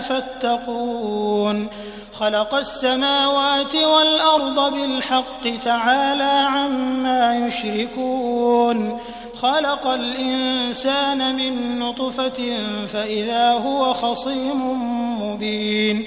فاتقون. خلق السماوات والأرض بالحق تعالى عما يشركون. خلق الإنسان من نطفة فإذا هو خصيم مبين.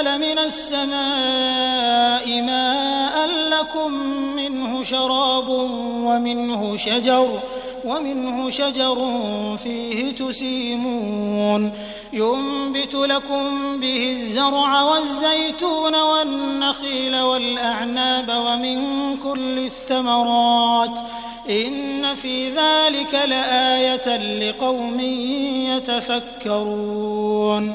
أنزل من السماء ماء لكم منه شراب ومنه شجر ومنه شجر فيه تسيمون ينبت لكم به الزرع والزيتون والنخيل والأعناب ومن كل الثمرات إن في ذلك لآية لقوم يتفكرون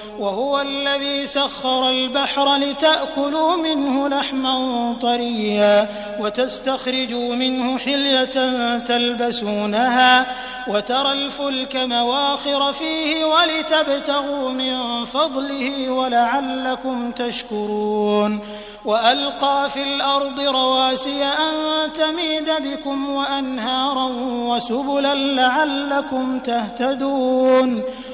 وهو الذي سخر البحر لتأكلوا منه لحما طريا وتستخرجوا منه حلية تلبسونها وترى الفلك مواخر فيه ولتبتغوا من فضله ولعلكم تشكرون وألقى في الأرض رواسي أن تميد بكم وأنهارا وسبلا لعلكم تهتدون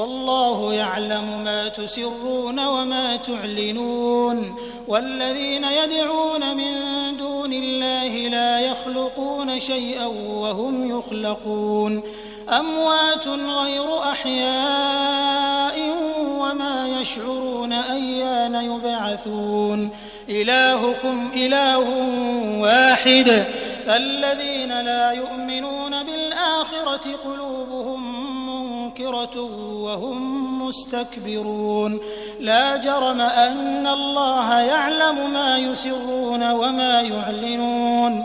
والله يعلم ما تسرون وما تعلنون والذين يدعون من دون الله لا يخلقون شيئا وهم يخلقون أموات غير أحياء وما يشعرون أيان يبعثون إلهكم إله واحد فالذين لا يؤمنون بالآخرة قلوبهم منكرة وهم مستكبرون. لا جرم أن الله يعلم ما يسرون وما يعلنون.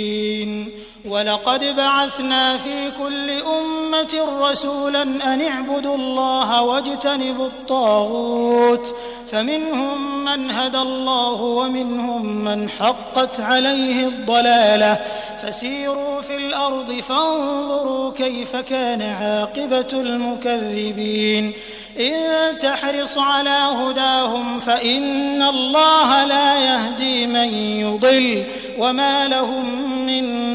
ولقد بعثنا في كل أمة رسولا أن اعبدوا الله واجتنبوا الطاغوت. فمنهم من هدى الله ومنهم من حقت عليه الضلالة. فسيروا في الأرض فانظروا كيف كان عاقبة المكذبين. إن تحرص على هداهم فإن الله لا يهدي من يضل. وما لهم من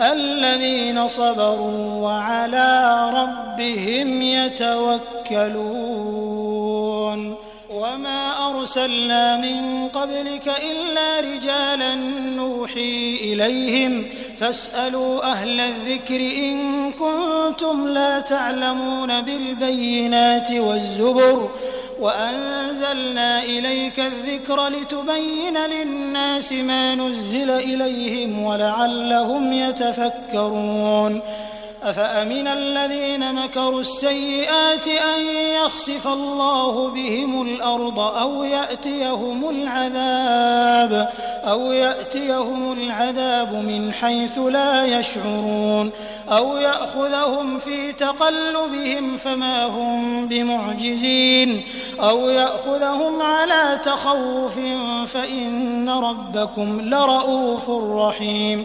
الذين صبروا وعلى ربهم يتوكلون. وما أرسلنا من قبلك إلا رجالا نوحي إليهم فاسألوا أهل الذكر إن كنتم لا تعلمون بالبينات والزبر وأنزلنا إليك الذكر لتبين للناس ما نزل إليهم ولعلهم يتفكرون أفأمن الذين مكروا السيئات أن يخسف الله بهم الأرض أو يأتيهم العذاب أو يأتيهم العذاب من حيث لا يشعرون أو يأخذهم في تقلبهم فما هم بمعجزين أو يأخذهم على تخوف فإن ربكم لرؤوف رحيم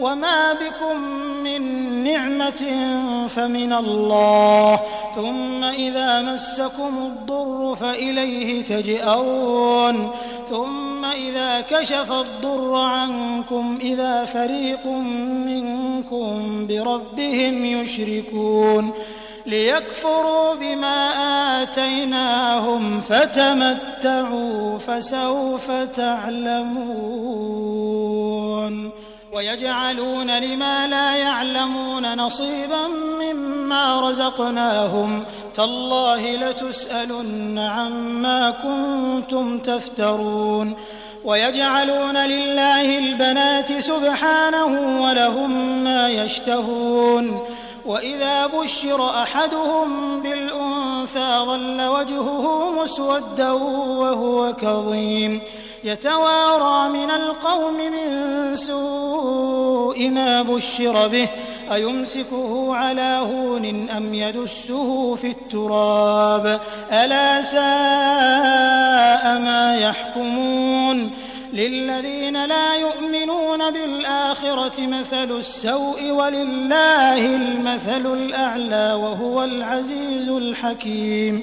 وما بكم من نعمة فمن الله ثم إذا مسكم الضر فإليه تجئرون ثم إذا كشف الضر عنكم إذا فريق منكم بربهم يشركون ليكفروا بما آتيناهم فتمتعوا فسوف تعلمون ويجعلون لما لا يعلمون نصيبا مما رزقناهم. تالله لتسألن عما كنتم تفترون. ويجعلون لله البنات سبحانه ولهم ما يشتهون. وإذا بشر أحدهم بالأنثى ظل وجهه مسودا وهو كظيم. يتوارى من القوم من سوء ما بشر به أيمسكه على هون أم يدسه في التراب؟ ألا ساء ما يحكمون؟ للذين لا يؤمنون بالآخرة مثل السوء ولله المثل الأعلى وهو العزيز الحكيم.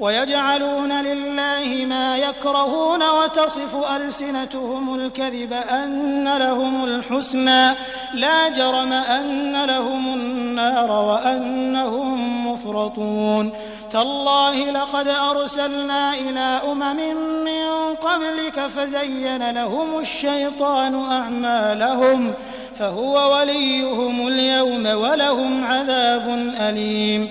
ويجعلون لله ما يكرهون وتصف ألسنتهم الكذب أن لهم الحسنى. لا جرم أن لهم النار وأنهم مفرطون. تالله لقد أرسلنا إلى أمم من قبلك فزين لهم الشيطان أعمالهم فهو وليهم اليوم ولهم عذاب أليم.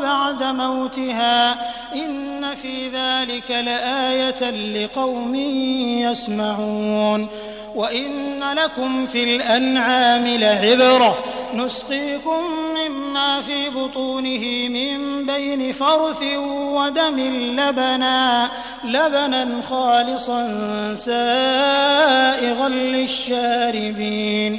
بعد موتها إن في ذلك لآية لقوم يسمعون وإن لكم في الأنعام لعبرة نسقيكم مما في بطونه من بين فرث ودم لبنا لبنا خالصا سائغا للشاربين.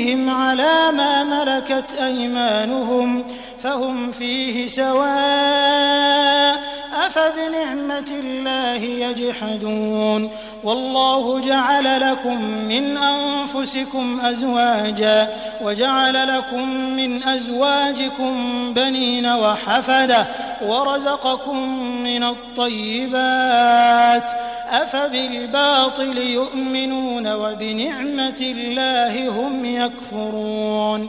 رزقهم على ما ملكت أيمانهم فهم فيه سواء أفبنعمة الله يجحدون. والله جعل لكم من أنفسكم أزواجا وجعل لكم من أزواجكم بنين وحفدة ورزقكم من الطيبات. أفبالباطل يؤمنون وبنعمة الله هم يكفرون.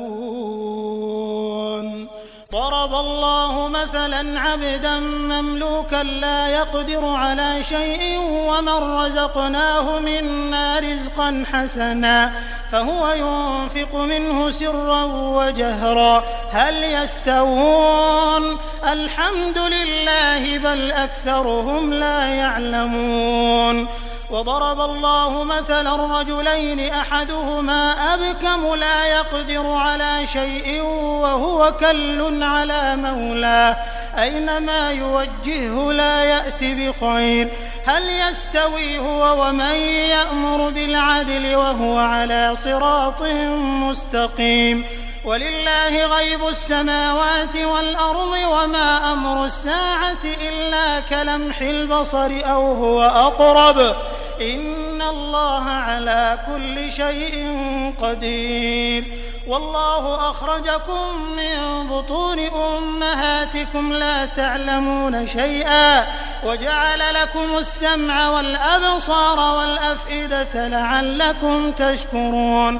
الله مثلا عبدا مملوكا لا يقدر على شيء ومن رزقناه منا رزقا حسنا فهو ينفق منه سرا وجهرا. هل يستوون؟ الحمد لله بل أكثرهم لا يعلمون. وضرب الله مثلا رجلين أحدهما أبكم لا يقدر على شيء وهو كل على مولاه أينما يوجهه لا يات بخير. هل يستوي هو ومن يأمر بالعدل وهو على صراط مستقيم؟ ولله غيب السماوات والأرض وما أمر الساعة إلا كلمح البصر أو هو أقرب. إن الله على كل شيء قدير. والله أخرجكم من بطون أمهاتكم لا تعلمون شيئا وجعل لكم السمع والأبصار والأفئدة لعلكم تشكرون.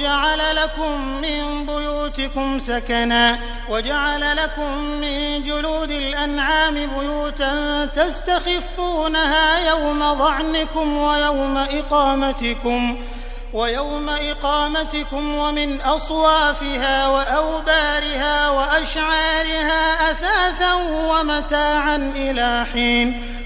والله جعل لكم من بيوتكم سكنا وجعل لكم من جلود الأنعام بيوتا تستخفونها يوم ظعنكم ويوم إقامتكم ويوم إقامتكم ومن أصوافها وأوبارها وأشعارها أثاثا ومتاعا إلى حين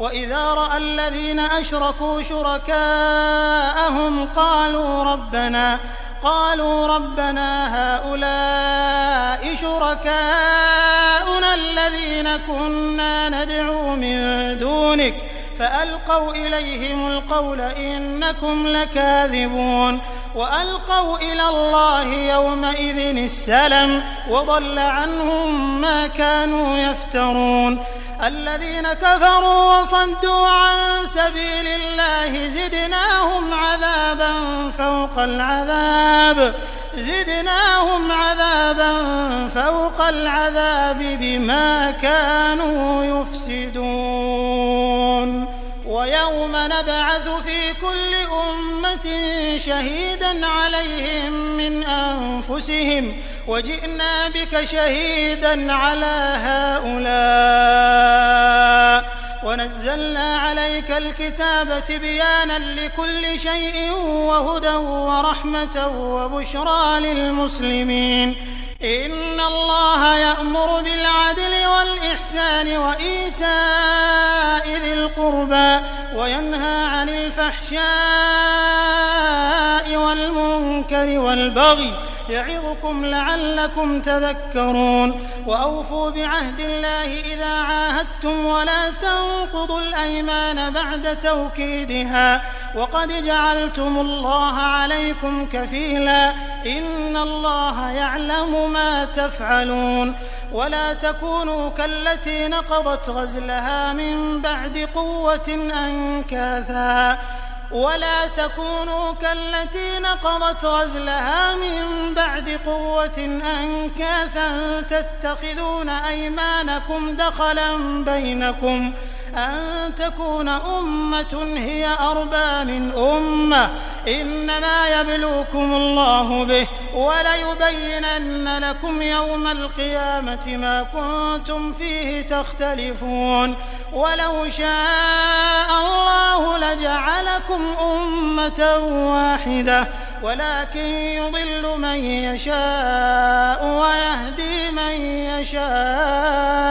وإذا رأى الذين أشركوا شركاءهم قالوا ربنا قالوا ربنا هؤلاء شركاؤنا الذين كنا ندعو من دونك فألقوا إليهم القول إنكم لكاذبون. وألقوا إلى الله يومئذ السلم وضل عنهم ما كانوا يفترون. الذين كفروا وصدوا عن سبيل الله زدناهم عذابا فوق العذاب. زدناهم عذابا فوق العذاب بما كانوا يفسدون. ويوم نبعث في كل أمة شهيدا عليهم من أنفسهم وجئنا بك شهيدا على هؤلاء. ونزلنا عليك الكتاب تبيانا لكل شيء وهدى ورحمة وبشرى للمسلمين. إن الله يأمر بالعدل والإحسان وإيتاء ذي القربى وينهى عن الفحشاء والمنكر والبغي يعظكم لعلكم تذكرون وأوفوا بعهد الله إذا عاهدتم ولا تنقضوا الأيمان بعد توكيدها وقد جعلتم الله عليكم كفيلا إن الله يعلم ما تفعلون ولا تكونوا كالتي نقضت غزلها من بعد قوة أنكاثا ولا تكونوا كالتي نقضت غزلها من بعد قوة أنكاثا تتخذون أيمانكم دخلا بينكم أن تكون أمة هي أربى من أمة. إنما يبلوكم الله به وليبينن لكم يوم القيامة ما كنتم فيه تختلفون. ولو شاء الله لجعلكم أمة واحدة. ولكن يضل من يشاء ويهدي من يشاء.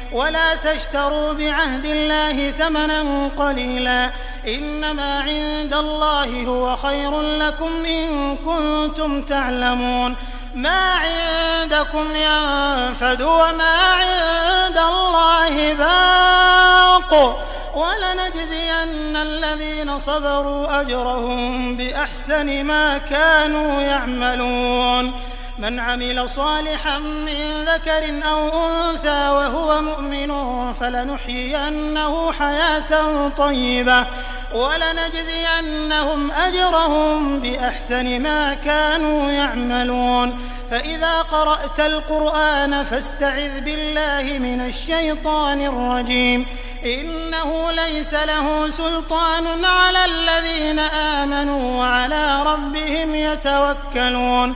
ولا تشتروا بعهد الله ثمنا قليلا إنما عند الله هو خير لكم إن كنتم تعلمون ما عندكم ينفد وما عند الله باق ولنجزين الذين صبروا أجرهم بأحسن ما كانوا يعملون من عمل صالحا من ذكر أو أنثى وهو مؤمن فلنحيينه حياة طيبة ولنجزينهم أجرهم بأحسن ما كانوا يعملون. فإذا قرأت القرآن فاستعذ بالله من الشيطان الرجيم. إنه ليس له سلطان على الذين آمنوا وعلى ربهم يتوكلون.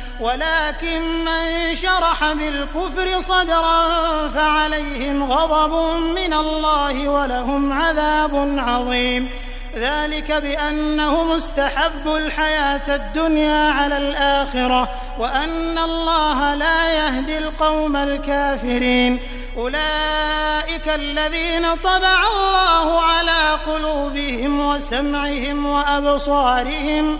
ولكن من شرح بالكفر صدرا فعليهم غضب من الله ولهم عذاب عظيم. ذلك بأنه مستحب الحياة الدنيا على الآخرة وأن الله لا يهدي القوم الكافرين. أولئك الذين طبع الله على قلوبهم وسمعهم وأبصارهم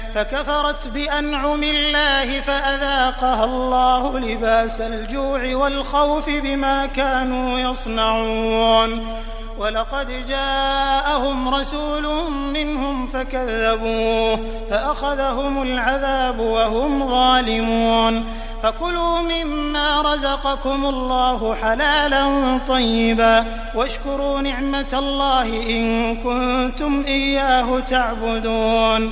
فكفرت بأنعم الله فأذاقها الله لباس الجوع والخوف بما كانوا يصنعون. ولقد جاءهم رسول منهم فكذبوه فأخذهم العذاب وهم ظالمون. فكلوا مما رزقكم الله حلالا طيبا واشكروا نعمة الله إن كنتم إياه تعبدون.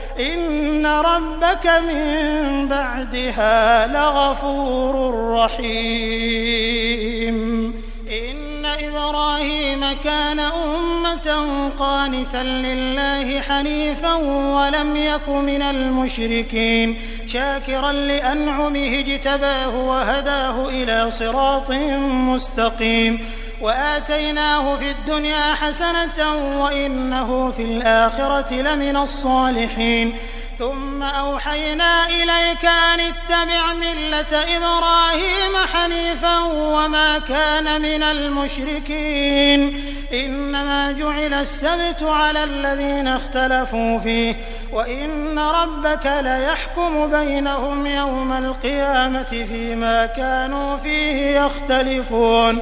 إن ربك من بعدها لغفور رحيم. إن إبراهيم كان أمة قانتا لله حنيفا ولم يك من المشركين. شاكرا لأنعمه اجتباه وهداه إلى صراط مستقيم. وآتيناه في الدنيا حسنة وإنه في الآخرة لمن الصالحين. ثم أوحينا إليك أن اتبع ملة إبراهيم حنيفا وما كان من المشركين. إنما جعل السبت على الذين اختلفوا فيه. وإن ربك ليحكم بينهم يوم القيامة فيما كانوا فيه يختلفون.